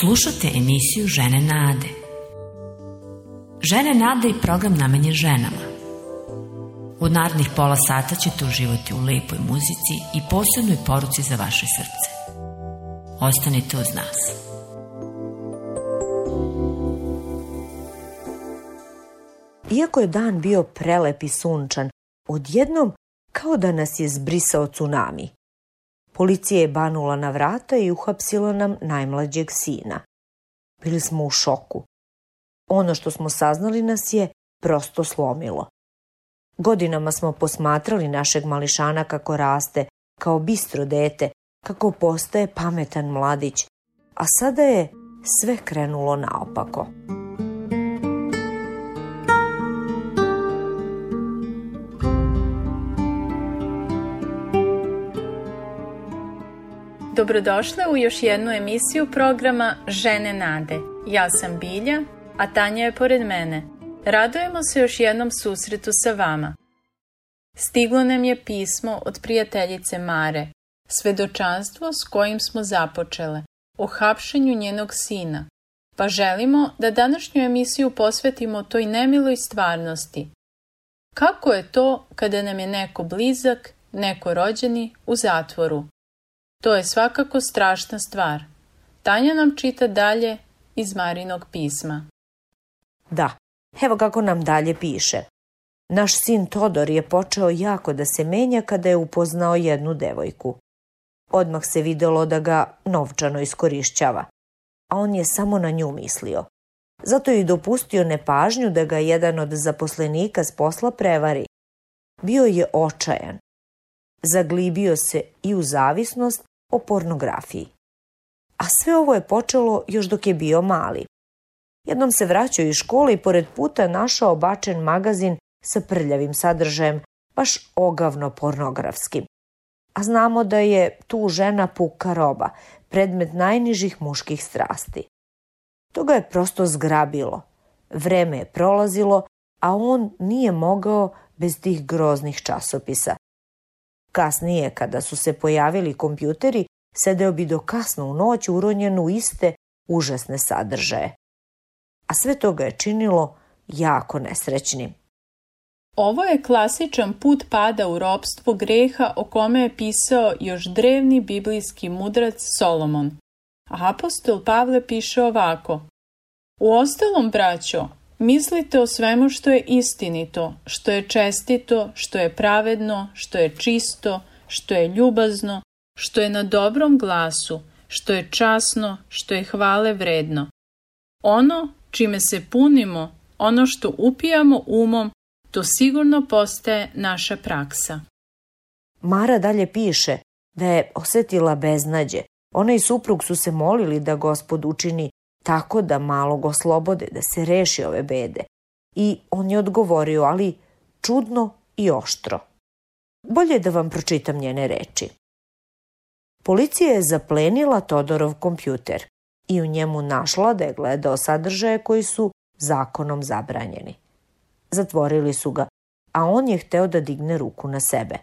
Slušate emisiju Žene Nade. Žene Nade i program namenjen ženama. U narednih pola sata ćete uživati u lepoj muzici i posebnoj poruci za vaše srce. Ostanite uz nas. Iako je dan bio prelep i sunčan, odjednom kao da nas je zbrisao tsunami. Policija je banula na vrata i uhapsila nam najmlađeg sina. Bili smo u šoku. Ono što smo saznali nas je prosto slomilo. Godinama smo posmatrali našeg mališana kako raste, kao bistro dete, kako postaje pametan mladić, a sada je sve krenulo naopako. Dobrodošle u još jednu emisiju programa Žene nade. Ja sam Bilja, a Tanja je pored mene. Radujemo se još jednom susretu sa vama. Stiglo nam je pismo od prijateljice Mare, svedočanstvo s kojim smo započele, o hapšenju njenog sina, pa želimo da današnju emisiju posvetimo toj nemiloj stvarnosti. Kako je to kada nam je neko blizak, neko rođeni u zatvoru? To je svakako strašna stvar. Tanja nam čita dalje iz Marinog pisma. Da, evo kako nam dalje piše. Naš sin Todor je počeo jako da se menja kada je upoznao jednu devojku. Odmah se videlo da ga novčano iskorišćava, a on je samo na nju mislio. Zato je i dopustio nepažnju da ga jedan od zaposlenika s posla prevari. Bio je očajan. Zaglibio se i u zavisnost o pornografiji. A sve ovo je počelo još dok je bio mali. Jednom se vraćao iz škole i pored puta našao bačen magazin sa prljavim sadržajem, baš ogavno pornografskim. A znamo da je tu žena puka roba, predmet najnižih muških strasti. To ga je prosto zgrabilo. Vreme je prolazilo, a on nije mogao bez tih groznih časopisa. Kasnije, kada su se pojavili kompjuteri, sedeo bi do kasno u noć uronjen u iste užasne sadržaje. A sve to ga je činilo jako nesrećnim. Ovo je klasičan put pada u ropstvo greha o kome je pisao još drevni biblijski mudrac Solomon. A apostol Pavle piše ovako. U ostalom, braćo, Mislite o svemu što je istinito, što je čestito, što je pravedno, što je čisto, što je ljubazno, što je na dobrom glasu, što je časno, što je hvale vredno. Ono čime se punimo, ono što upijamo umom, to sigurno postaje naša praksa. Mara dalje piše da je osetila beznađe. Ona i suprug su se molili da gospod učini tako da malog oslobode, da se reši ove bede. I on je odgovorio, ali čudno i oštro. Bolje da vam pročitam njene reči. Policija je zaplenila Todorov kompjuter i u njemu našla da je gledao sadržaje koji su zakonom zabranjeni. Zatvorili su ga, a on je hteo da digne ruku na sebe.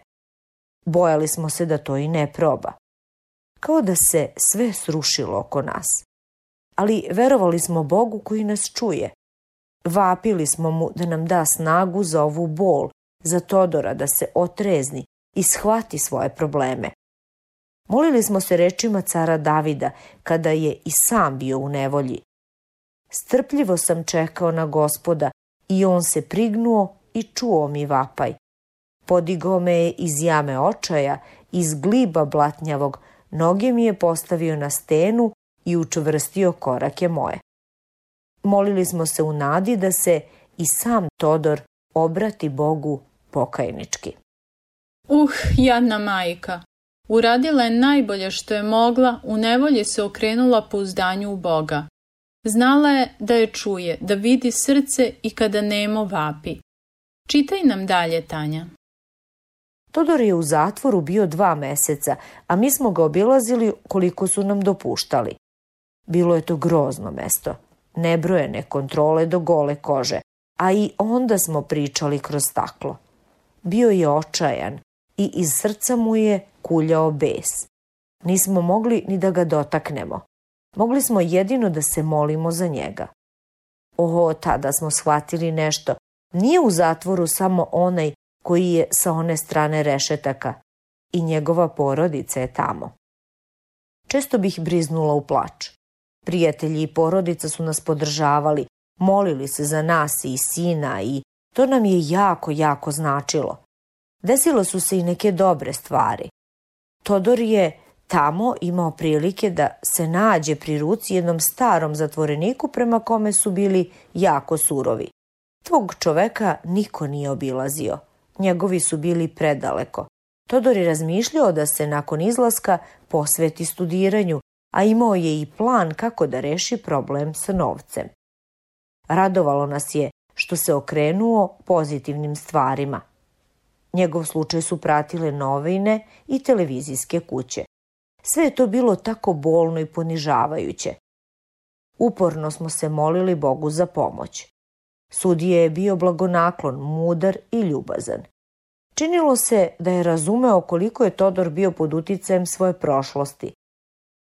Bojali smo se da to i ne proba. Kao da se sve srušilo oko nas ali verovali smo Bogu koji nas čuje. Vapili smo mu da nam da snagu za ovu bol, za Todora da se otrezni i shvati svoje probleme. Molili smo se rečima cara Davida kada je i sam bio u nevolji. Strpljivo sam čekao na gospoda i on se prignuo i čuo mi vapaj. Podigao me je iz jame očaja, iz gliba blatnjavog, noge mi je postavio na stenu i učvrstio korake moje. Molili smo se u nadi da se i sam Todor obrati Bogu pokajnički. Uh, jadna majka. Uradila je najbolje što je mogla, u nevolji se okrenula uzdanju u Boga. Znala je da je čuje, da vidi srce i kada nemo vapi. Čitaj nam dalje, Tanja. Todor je u zatvoru bio dva meseca, a mi smo ga obilazili koliko su nam dopuštali. Bilo je to grozno mesto. Nebrojene kontrole do gole kože, a i onda smo pričali kroz staklo. Bio je očajan i iz srca mu je kuljao bes. Nismo mogli ni da ga dotaknemo. Mogli smo jedino da se molimo za njega. Oho, tada smo shvatili nešto. Nije u zatvoru samo onaj koji je sa one strane rešetaka i njegova porodica je tamo. Često bih briznula u plač. Prijatelji i porodica su nas podržavali, molili se za nas i sina i to nam je jako, jako značilo. Desilo su se i neke dobre stvari. Todor je tamo imao prilike da se nađe pri ruci jednom starom zatvoreniku prema kome su bili jako surovi. Tvog čoveka niko nije obilazio. Njegovi su bili predaleko. Todor je razmišljao da se nakon izlaska posveti studiranju, a imao je i plan kako da reši problem sa novcem. Radovalo nas je što se okrenuo pozitivnim stvarima. Njegov slučaj su pratile novine i televizijske kuće. Sve je to bilo tako bolno i ponižavajuće. Uporno smo se molili Bogu za pomoć. Sudije je bio blagonaklon, mudar i ljubazan. Činilo se da je razumeo koliko je Todor bio pod uticajem svoje prošlosti.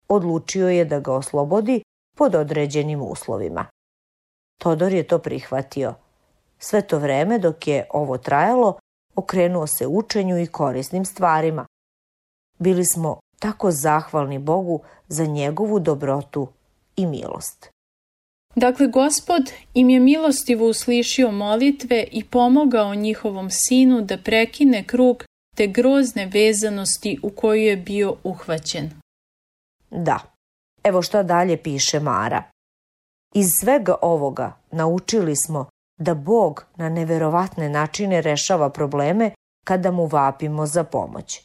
Odlučio je da ga oslobodi pod određenim uslovima. Todor je to prihvatio. Sve to vreme dok je ovo trajalo, okrenuo se učenju i korisnim stvarima. Bili smo tako zahvalni Bogu za njegovu dobrotu i milost. Dakle, gospod im je milostivo uslišio molitve i pomogao njihovom sinu da prekine krug te grozne vezanosti u koju je bio uhvaćen. Da, evo što dalje piše Mara. Iz svega ovoga naučili smo da Bog na neverovatne načine rešava probleme kada mu vapimo za pomoć.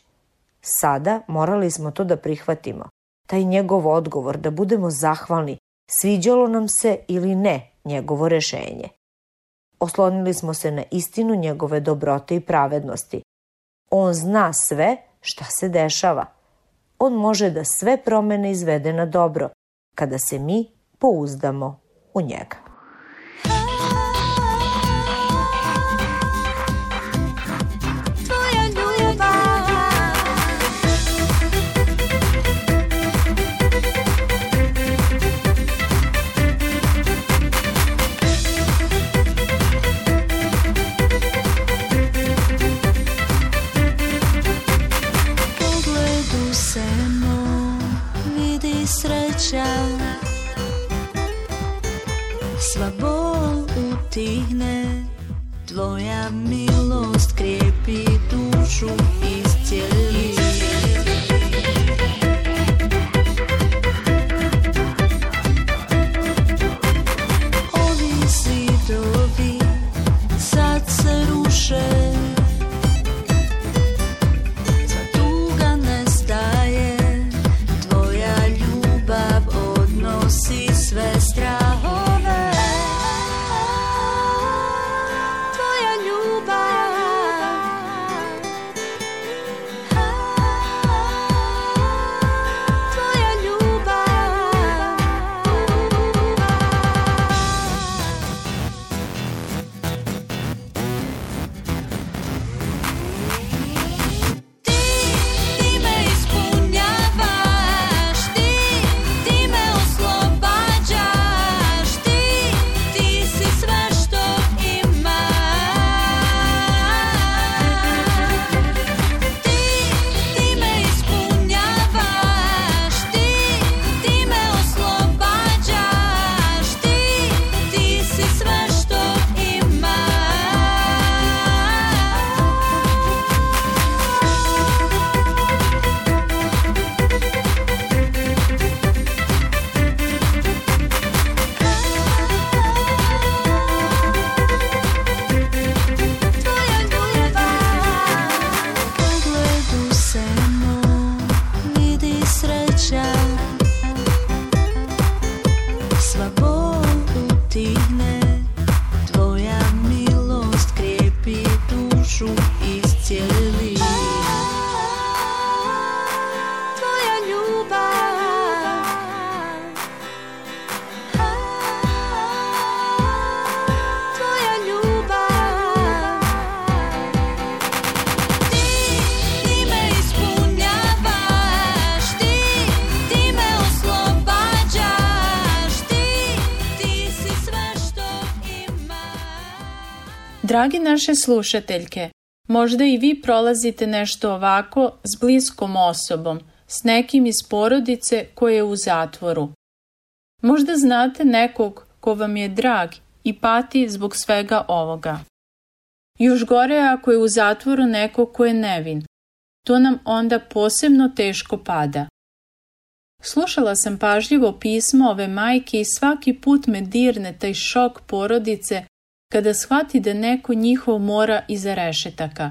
Sada morali smo to da prihvatimo. Taj njegov odgovor da budemo zahvalni, sviđalo nam se ili ne njegovo rešenje. Oslonili smo se na istinu njegove dobrote i pravednosti. On zna sve šta se dešava. On može da sve promene izvede na dobro, kada se mi pouzdamo u njega. Dragi naše slušateljke, možda i vi prolazite nešto ovako s bliskom osobom, s nekim iz porodice koje je u zatvoru. Možda znate nekog ko vam je drag i pati zbog svega ovoga. Još gore ako je u zatvoru neko ko je nevin. To nam onda posebno teško pada. Slušala sam pažljivo pismo ove majke i svaki put me dirne taj šok porodice kada shvati da neko njihov mora iza rešetaka.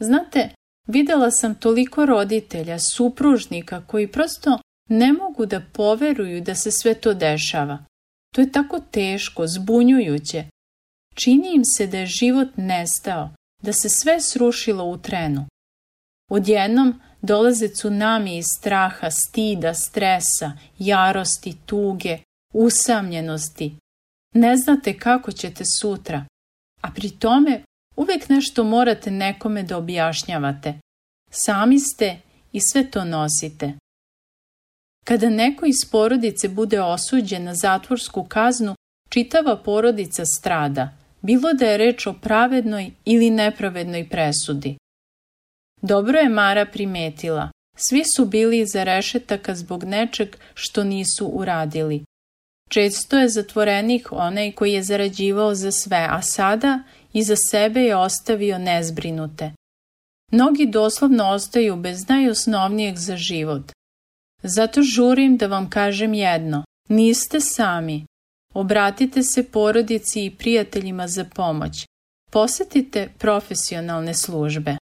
Znate, videla sam toliko roditelja, supružnika koji prosto ne mogu da poveruju da se sve to dešava. To je tako teško, zbunjujuće. Čini im se da je život nestao, da se sve srušilo u trenu. Odjednom dolaze tsunami iz straha, stida, stresa, jarosti, tuge, usamljenosti. Ne znate kako ćete sutra, a pri tome uvek nešto morate nekome da objašnjavate. Sami ste i sve to nosite. Kada neko iz porodice bude osuđen na zatvorsku kaznu, čitava porodica strada, bilo da je reč o pravednoj ili nepravednoj presudi. Dobro je Mara primetila. Svi su bili iza rešetaka zbog nečeg što nisu uradili. Često je zatvorenik onaj koji je zarađivao za sve, a sada iza sebe je ostavio nezbrinute. Mnogi doslovno ostaju bez najosnovnijeg za život. Zato žurim da vam kažem jedno. Niste sami. Obratite se porodici i prijateljima za pomoć. Posetite profesionalne službe.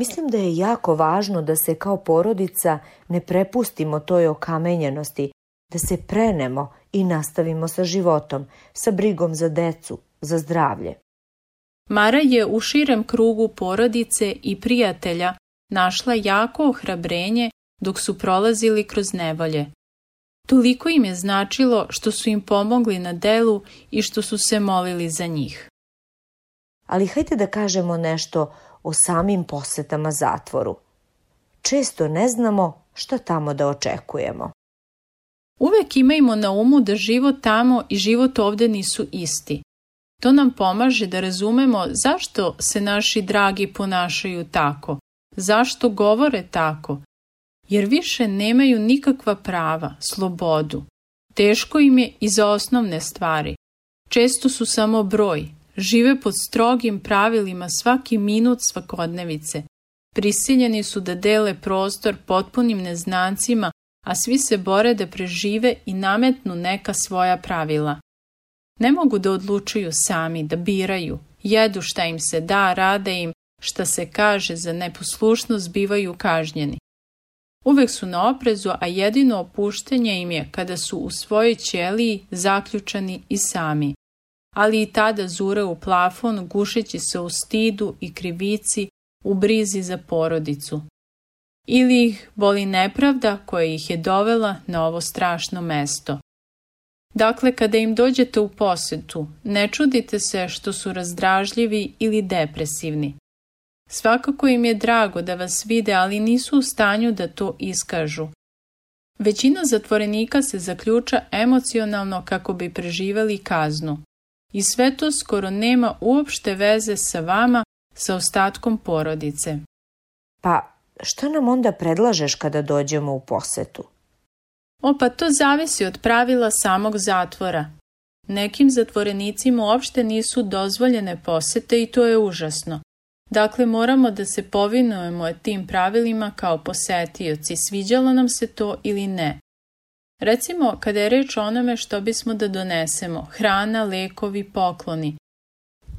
Mislim da je jako važno da se kao porodica ne prepustimo toj okamenjenosti, da se prenemo i nastavimo sa životom, sa brigom za decu, za zdravlje. Mara je u širem krugu porodice i prijatelja našla jako ohrabrenje dok su prolazili kroz nevolje. Toliko im je značilo što su im pomogli na delu i što su se molili za njih. Ali hajde da kažemo nešto o samim posetama zatvoru. Često ne znamo šta tamo da očekujemo. Uvek imajmo na umu da život tamo i život ovde nisu isti. To nam pomaže da razumemo zašto se naši dragi ponašaju tako, zašto govore tako, jer više nemaju nikakva prava, slobodu. Teško im je i za osnovne stvari. Često su samo broj, žive pod strogim pravilima svaki minut svakodnevice. Prisiljeni su da dele prostor potpunim neznancima, a svi se bore da prežive i nametnu neka svoja pravila. Ne mogu da odlučuju sami, da biraju, jedu šta im se da, rade im, šta se kaže za neposlušnost bivaju kažnjeni. Uvek su na oprezu, a jedino opuštenje im je kada su u svojoj ćeliji zaključani i sami. Ali i tada zure u plafon, gušeći se u stidu i krivici, u brizi za porodicu. Ili ih boli nepravda koja ih je dovela na ovo strašno mesto. Dakle, kada im dođete u posetu, ne čudite se što su razdražljivi ili depresivni. Svakako im je drago da vas vide, ali nisu u stanju da to iskažu. Većina zatvorenika se zaključa emocionalno kako bi preživeli kaznu. I sve to skoro nema uopšte veze sa vama, sa ostatkom porodice. Pa, šta nam onda predlažeš kada dođemo u posetu? O, pa to zavisi od pravila samog zatvora. Nekim zatvorenicima uopšte nisu dozvoljene posete i to je užasno. Dakle, moramo da se povinujemo tim pravilima kao posetioci, sviđalo nam se to ili ne. Recimo, kada je reč o onome što bismo da donesemo, hrana, lekovi, pokloni.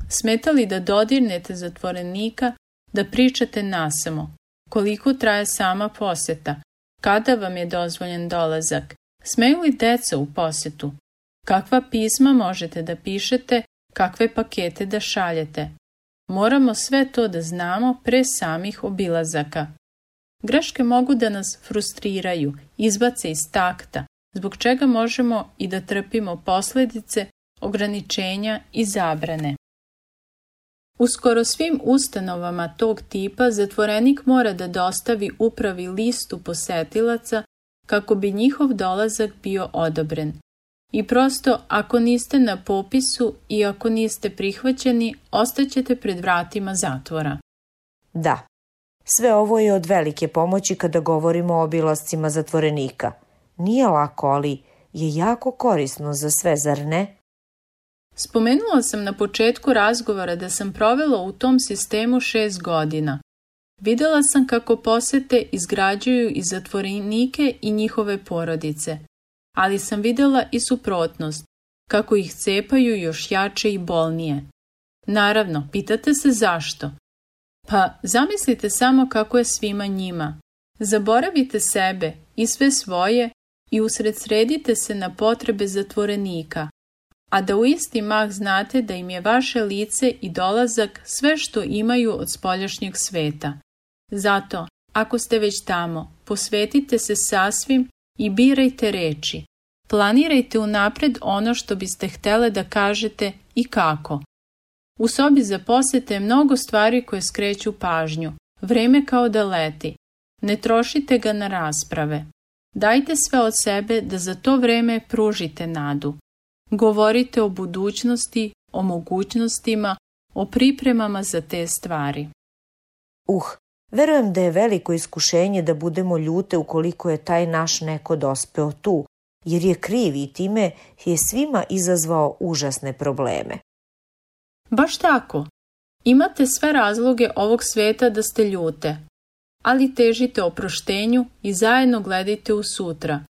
Smetali da dodirnete zatvorenika, da pričate nasamo, koliko traje sama poseta, kada vam je dozvoljen dolazak, smeju li deca u posetu, kakva pisma možete da pišete, kakve pakete da šaljete. Moramo sve to da znamo pre samih obilazaka. Greške mogu da nas frustriraju, izbace iz takta, zbog čega možemo i da trpimo posledice, ograničenja i zabrane. U skoro svim ustanovama tog tipa zatvorenik mora da dostavi upravi listu posetilaca kako bi njihov dolazak bio odobren. I prosto, ako niste na popisu i ako niste prihvaćeni, ostaćete pred vratima zatvora. Da, sve ovo je od velike pomoći kada govorimo o obilascima zatvorenika. Nije lako, ali je jako korisno za sve, zar ne? Spomenula sam na početku razgovora da sam provela u tom sistemu šest godina. Videla sam kako posete izgrađuju i zatvorenike i njihove porodice, ali sam videla i suprotnost, kako ih cepaju još jače i bolnije. Naravno, pitate se zašto. Pa zamislite samo kako je svima njima. Zaboravite sebe i sve svoje i usredsredite se na potrebe zatvorenika, a da u isti mah znate da im je vaše lice i dolazak sve što imaju od spoljašnjeg sveta. Zato, ako ste već tamo, posvetite se sasvim i birajte reči. Planirajte unapred ono što biste htele da kažete i kako. U sobi za posete je mnogo stvari koje skreću pažnju. Vreme kao da leti. Ne trošite ga na rasprave. Dajte sve od sebe da za to vreme pružite nadu. Govorite o budućnosti, o mogućnostima, o pripremama za te stvari. Uh, verujem da je veliko iskušenje da budemo ljute ukoliko je taj naš neko dospeo tu, jer je kriv i time je svima izazvao užasne probleme. Baš tako. Imate sve razloge ovog sveta da ste ljute, ali težite oproštenju i zajedno gledajte u sutra.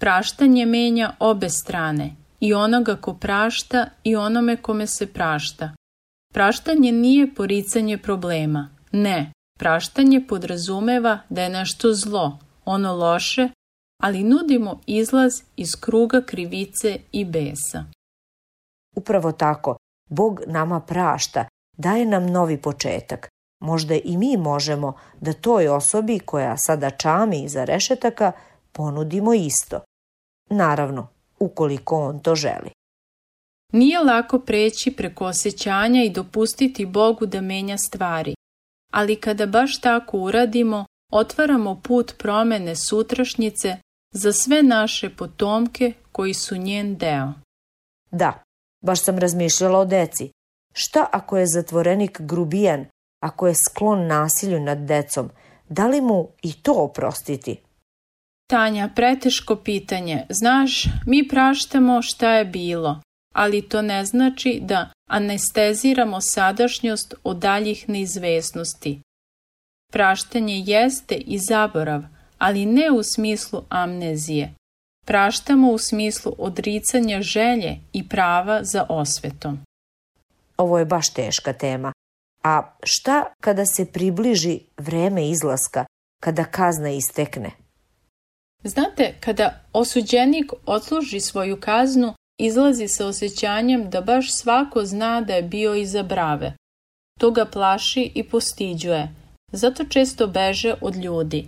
Praštanje menja obe strane, i onoga ko prašta i onome kome se prašta. Praštanje nije poricanje problema. Ne, praštanje podrazumeva da je nešto zlo, ono loše, ali nudimo izlaz iz kruga krivice i besa. Upravo tako, Bog nama prašta, daje nam novi početak. Možda i mi možemo da toj osobi koja sada čami iza rešetaka ponudimo isto. Naravno, ukoliko on to želi. Nije lako preći preko osjećanja i dopustiti Bogu da menja stvari, ali kada baš tako uradimo, otvaramo put promene sutrašnjice za sve naše potomke koji su njen deo. Da, baš sam razmišljala o deci. Šta ako je zatvorenik grubijan, ako je sklon nasilju nad decom, da li mu i to oprostiti? Tanja, preteško pitanje. Znaš, mi praštamo šta je bilo, ali to ne znači da anesteziramo sadašnjost od daljih neizvesnosti. Praštanje jeste i zaborav, ali ne u smislu amnezije. Praštamo u smislu odricanja želje i prava za osvetom. Ovo je baš teška tema. A šta kada se približi vreme izlaska, kada kazna istekne? Znate, kada osuđenik odsluži svoju kaznu, izlazi sa osjećanjem da baš svako zna da je bio iza brave. To ga plaši i postiđuje, zato često beže od ljudi.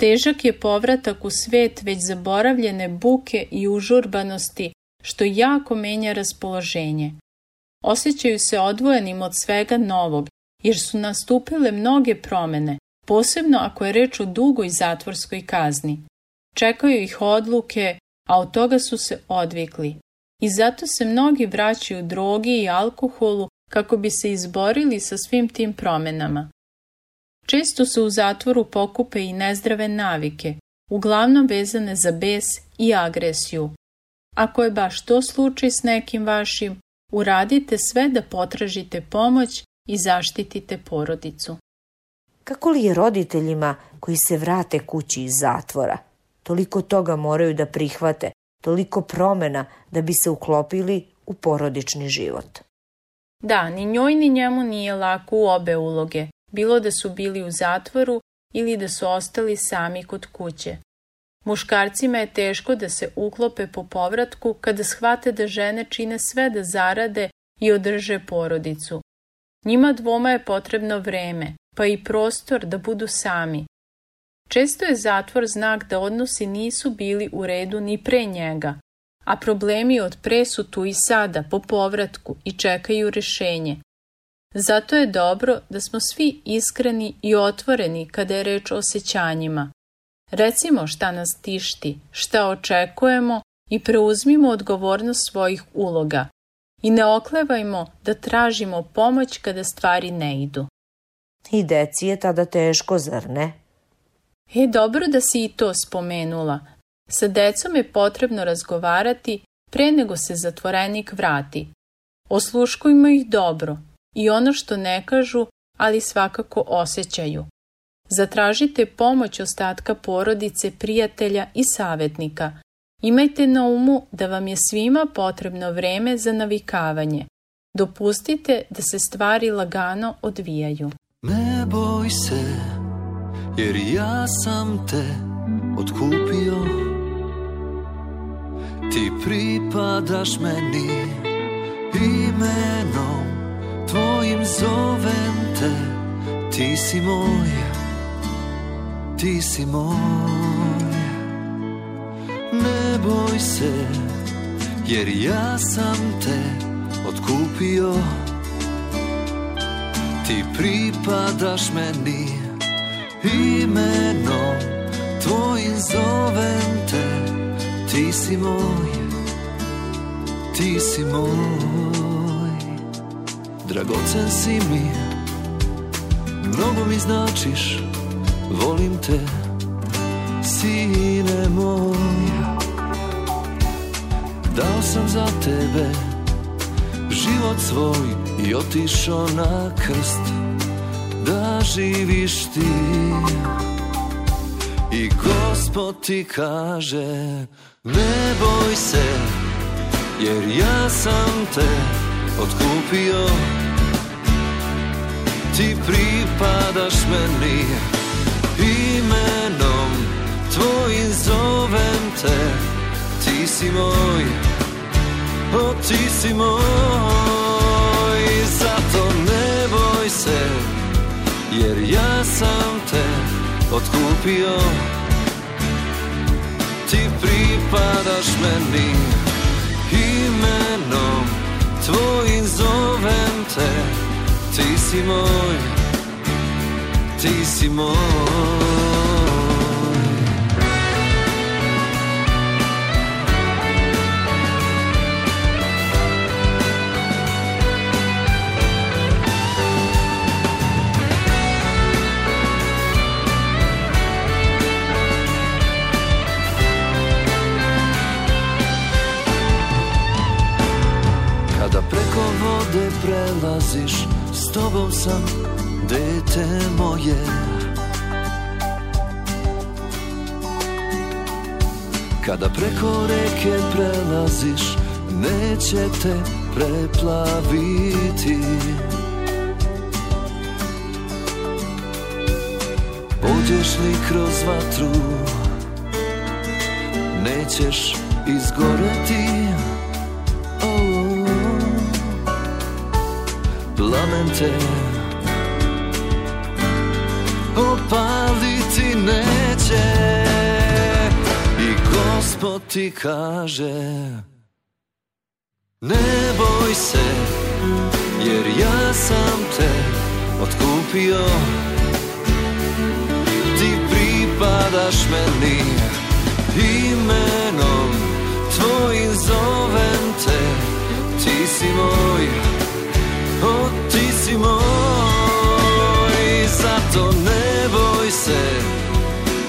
Težak je povratak u svet već zaboravljene buke i užurbanosti, što jako menja raspoloženje. Osjećaju se odvojenim od svega novog, jer su nastupile mnoge promene, posebno ako je reč o dugoj zatvorskoj kazni. Čekaju ih odluke, a od toga su se odvikli. I zato se mnogi vraćaju drogi i alkoholu kako bi se izborili sa svim tim promenama. Često se u zatvoru pokupe i nezdrave navike, uglavnom vezane za bes i agresiju. Ako je baš to slučaj s nekim vašim, uradite sve da potražite pomoć i zaštitite porodicu. Kako li je roditeljima koji se vrate kući iz zatvora? Toliko toga moraju da prihvate, toliko promena da bi se uklopili u porodični život. Da, ni njoj ni njemu nije lako u obe uloge, bilo da su bili u zatvoru ili da su ostali sami kod kuće. Muškarcima je teško da se uklope po povratku kada shvate da žene čine sve da zarade i održe porodicu. Njima dvoma je potrebno vreme, pa i prostor da budu sami. Često je zatvor znak da odnosi nisu bili u redu ni pre njega, a problemi od pre su tu i sada, po povratku i čekaju rešenje. Zato je dobro da smo svi iskreni i otvoreni kada je reč o osjećanjima. Recimo šta nas tišti, šta očekujemo i preuzmimo odgovornost svojih uloga i ne oklevajmo da tražimo pomoć kada stvari ne idu. I deci je tada teško, zar ne? E, dobro da si i to spomenula. Sa decom je potrebno razgovarati pre nego se zatvorenik vrati. Osluškujmo ih dobro i ono što ne kažu, ali svakako osjećaju. Zatražite pomoć ostatka porodice, prijatelja i savjetnika. Imajte na umu da vam je svima potrebno vreme za navikavanje. Dopustite da se stvari lagano odvijaju. Boj se, jer ja sam te otkupio Ti pripadaš meni imenom Tvojim zovem te. Ti si moj, ti si moj. Ne boj se, jer ja sam te otkupio Ti pripadaš meni. Imenom Tvojim zovem te. Ti si moj, ti si moj. Dragocen si mi, mnogo mi značiš Volim te, sine moj Dao sam za tebe život svoj i otišao na krst da živiš ti. I gospod ti kaže ne boj se jer ja sam te otkupio. Ti pripadaš meni imenom tvojim zovem te ti si moj o ti si moj zato ne boj se jer ja sam te otkupio. Ti pripadaš meni imenom tvojim zovem te ti si moj ti si moj prelaziš Neće te preplaviti. Pođeš li kroz vatru Nećeš izgoreti. Plamen te opaliti gospod ti kaže. Ne boj se jer ja sam te otkupio. Ti pripadaš meni imenom tvojim zovem te. Ti si moj o ti si moj. Zato ne boj se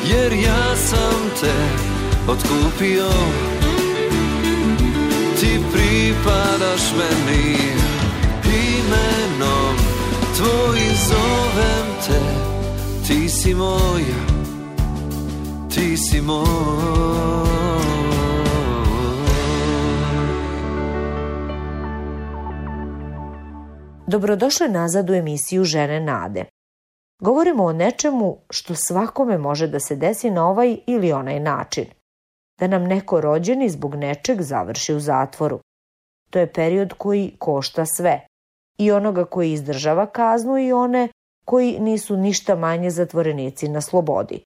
Jer ja sam te otkupio Ti pripadaš meni Imenom tvojim zovem te Ti si moj Ti si moj Dobrodošle nazad u emisiju Žene nade. Govorimo o nečemu što svakome može da se desi na ovaj ili onaj način. Da nam neko rođeni zbog nečeg završi u zatvoru. To je period koji košta sve. I onoga koji izdržava kaznu i one koji nisu ništa manje zatvorenici na slobodi.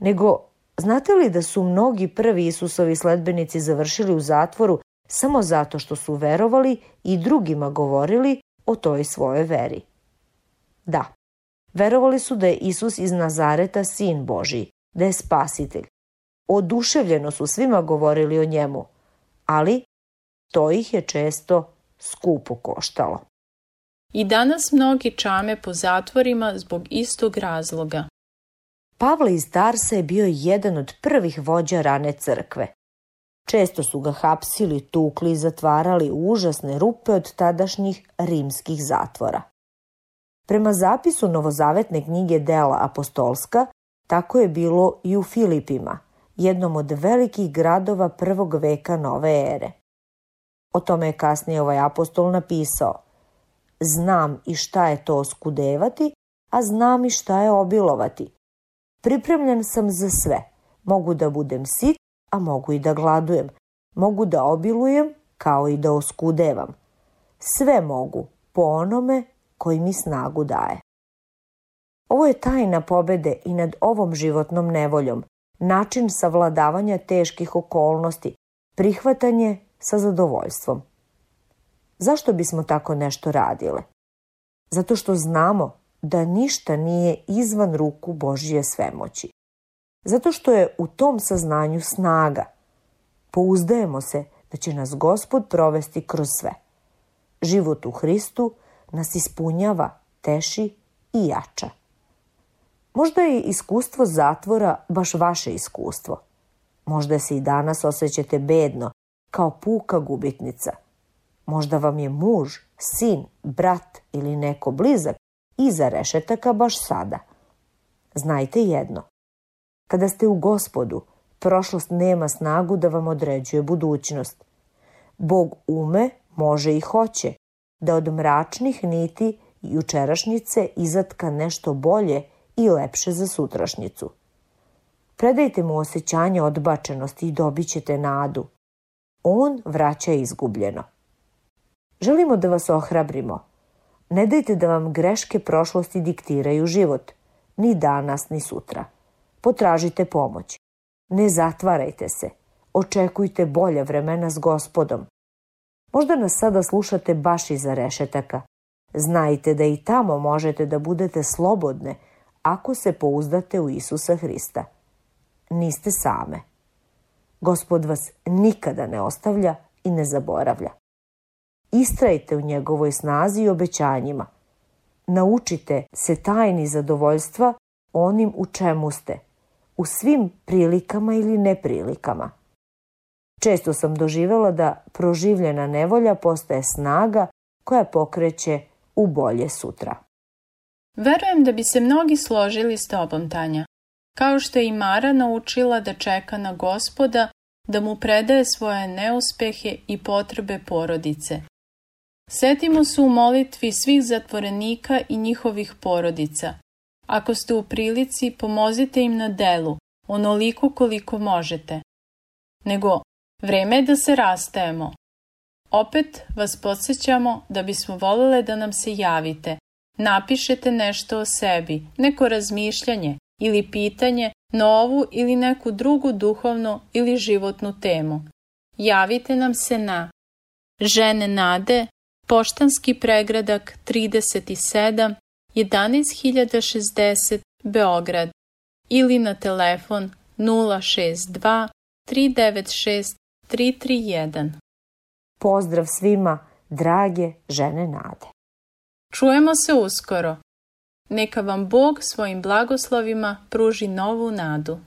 Nego, znate li da su mnogi prvi Isusovi sledbenici završili u zatvoru samo zato što su verovali i drugima govorili o toj svojoj veri. Da, verovali su da je Isus iz Nazareta sin Božiji, da je spasitelj. Oduševljeno su svima govorili o njemu, ali to ih je često skupo koštalo. I danas mnogi čame po zatvorima zbog istog razloga. Pavle iz Tarsa je bio jedan od prvih vođa rane crkve. Često su ga hapsili, tukli i zatvarali u užasne rupe od tadašnjih rimskih zatvora. Prema zapisu novozavetne knjige Dela apostolska, tako je bilo i u Filipima, jednom od velikih gradova prvog veka nove ere. O tome je kasnije ovaj apostol napisao Znam i šta je to oskudevati, a znam i šta je obilovati. Pripremljen sam za sve. Mogu da budem sit, a mogu i da gladujem. Mogu da obilujem, kao i da oskudevam. Sve mogu, po onome koji mi snagu daje. Ovo je tajna pobede i nad ovom životnom nevoljom, način savladavanja teških okolnosti, prihvatanje sa zadovoljstvom. Zašto bismo tako nešto radile? Zato što znamo da ništa nije izvan ruku Božje svemoći. Zato što je u tom saznanju snaga. Pouzdajemo se da će nas Gospod provesti kroz sve. Život u Hristu nas ispunjava, teši i jača. Možda je iskustvo zatvora baš vaše iskustvo. Možda se i danas osjećate bedno, kao puka gubitnica. Možda vam je muž, sin, brat ili neko blizak iza rešetaka baš sada. Znajte jedno. Kada ste u gospodu, prošlost nema snagu da vam određuje budućnost. Bog ume, može i hoće, da od mračnih niti jučerašnjice izatka nešto bolje i lepše za sutrašnjicu. Predajte mu osjećanje odbačenosti i dobit ćete nadu. On vraća izgubljeno. Želimo da vas ohrabrimo. Ne dajte da vam greške prošlosti diktiraju život, ni danas, ni sutra. Potražite pomoć. Ne zatvarajte se. Očekujte bolje vremena s gospodom. Možda nas sada slušate baš iza rešetaka. Znajte da i tamo možete da budete slobodne ako se pouzdate u Isusa Hrista. Niste same. Gospod vas nikada ne ostavlja i ne zaboravlja. Istrajte u njegovoj snazi i obećanjima. Naučite se tajni zadovoljstva onim u čemu ste, u svim prilikama ili neprilikama. Često sam doživela da proživljena nevolja postaje snaga koja pokreće u bolje sutra. Verujem da bi se mnogi složili s tobom, Tanja. Kao što je i Mara naučila da čeka na gospoda, da mu predaje svoje neuspehe i potrebe porodice. Setimo se u molitvi svih zatvorenika i njihovih porodica. Ako ste u prilici, pomozite im na delu, onoliko koliko možete. Nego, vreme je da se rastajemo. Opet vas podsjećamo da bismo volele da nam se javite, napišete nešto o sebi, neko razmišljanje ili pitanje na ovu ili neku drugu duhovnu ili životnu temu. Javite nam se na Žene Nade, Poštanski pregradak 37 11060 Beograd ili na telefon 062 396 331. Pozdrav svima, drage žene Nade. Čujemo se uskoro. Neka vam Bog svojim blagoslovima pruži novu nadu.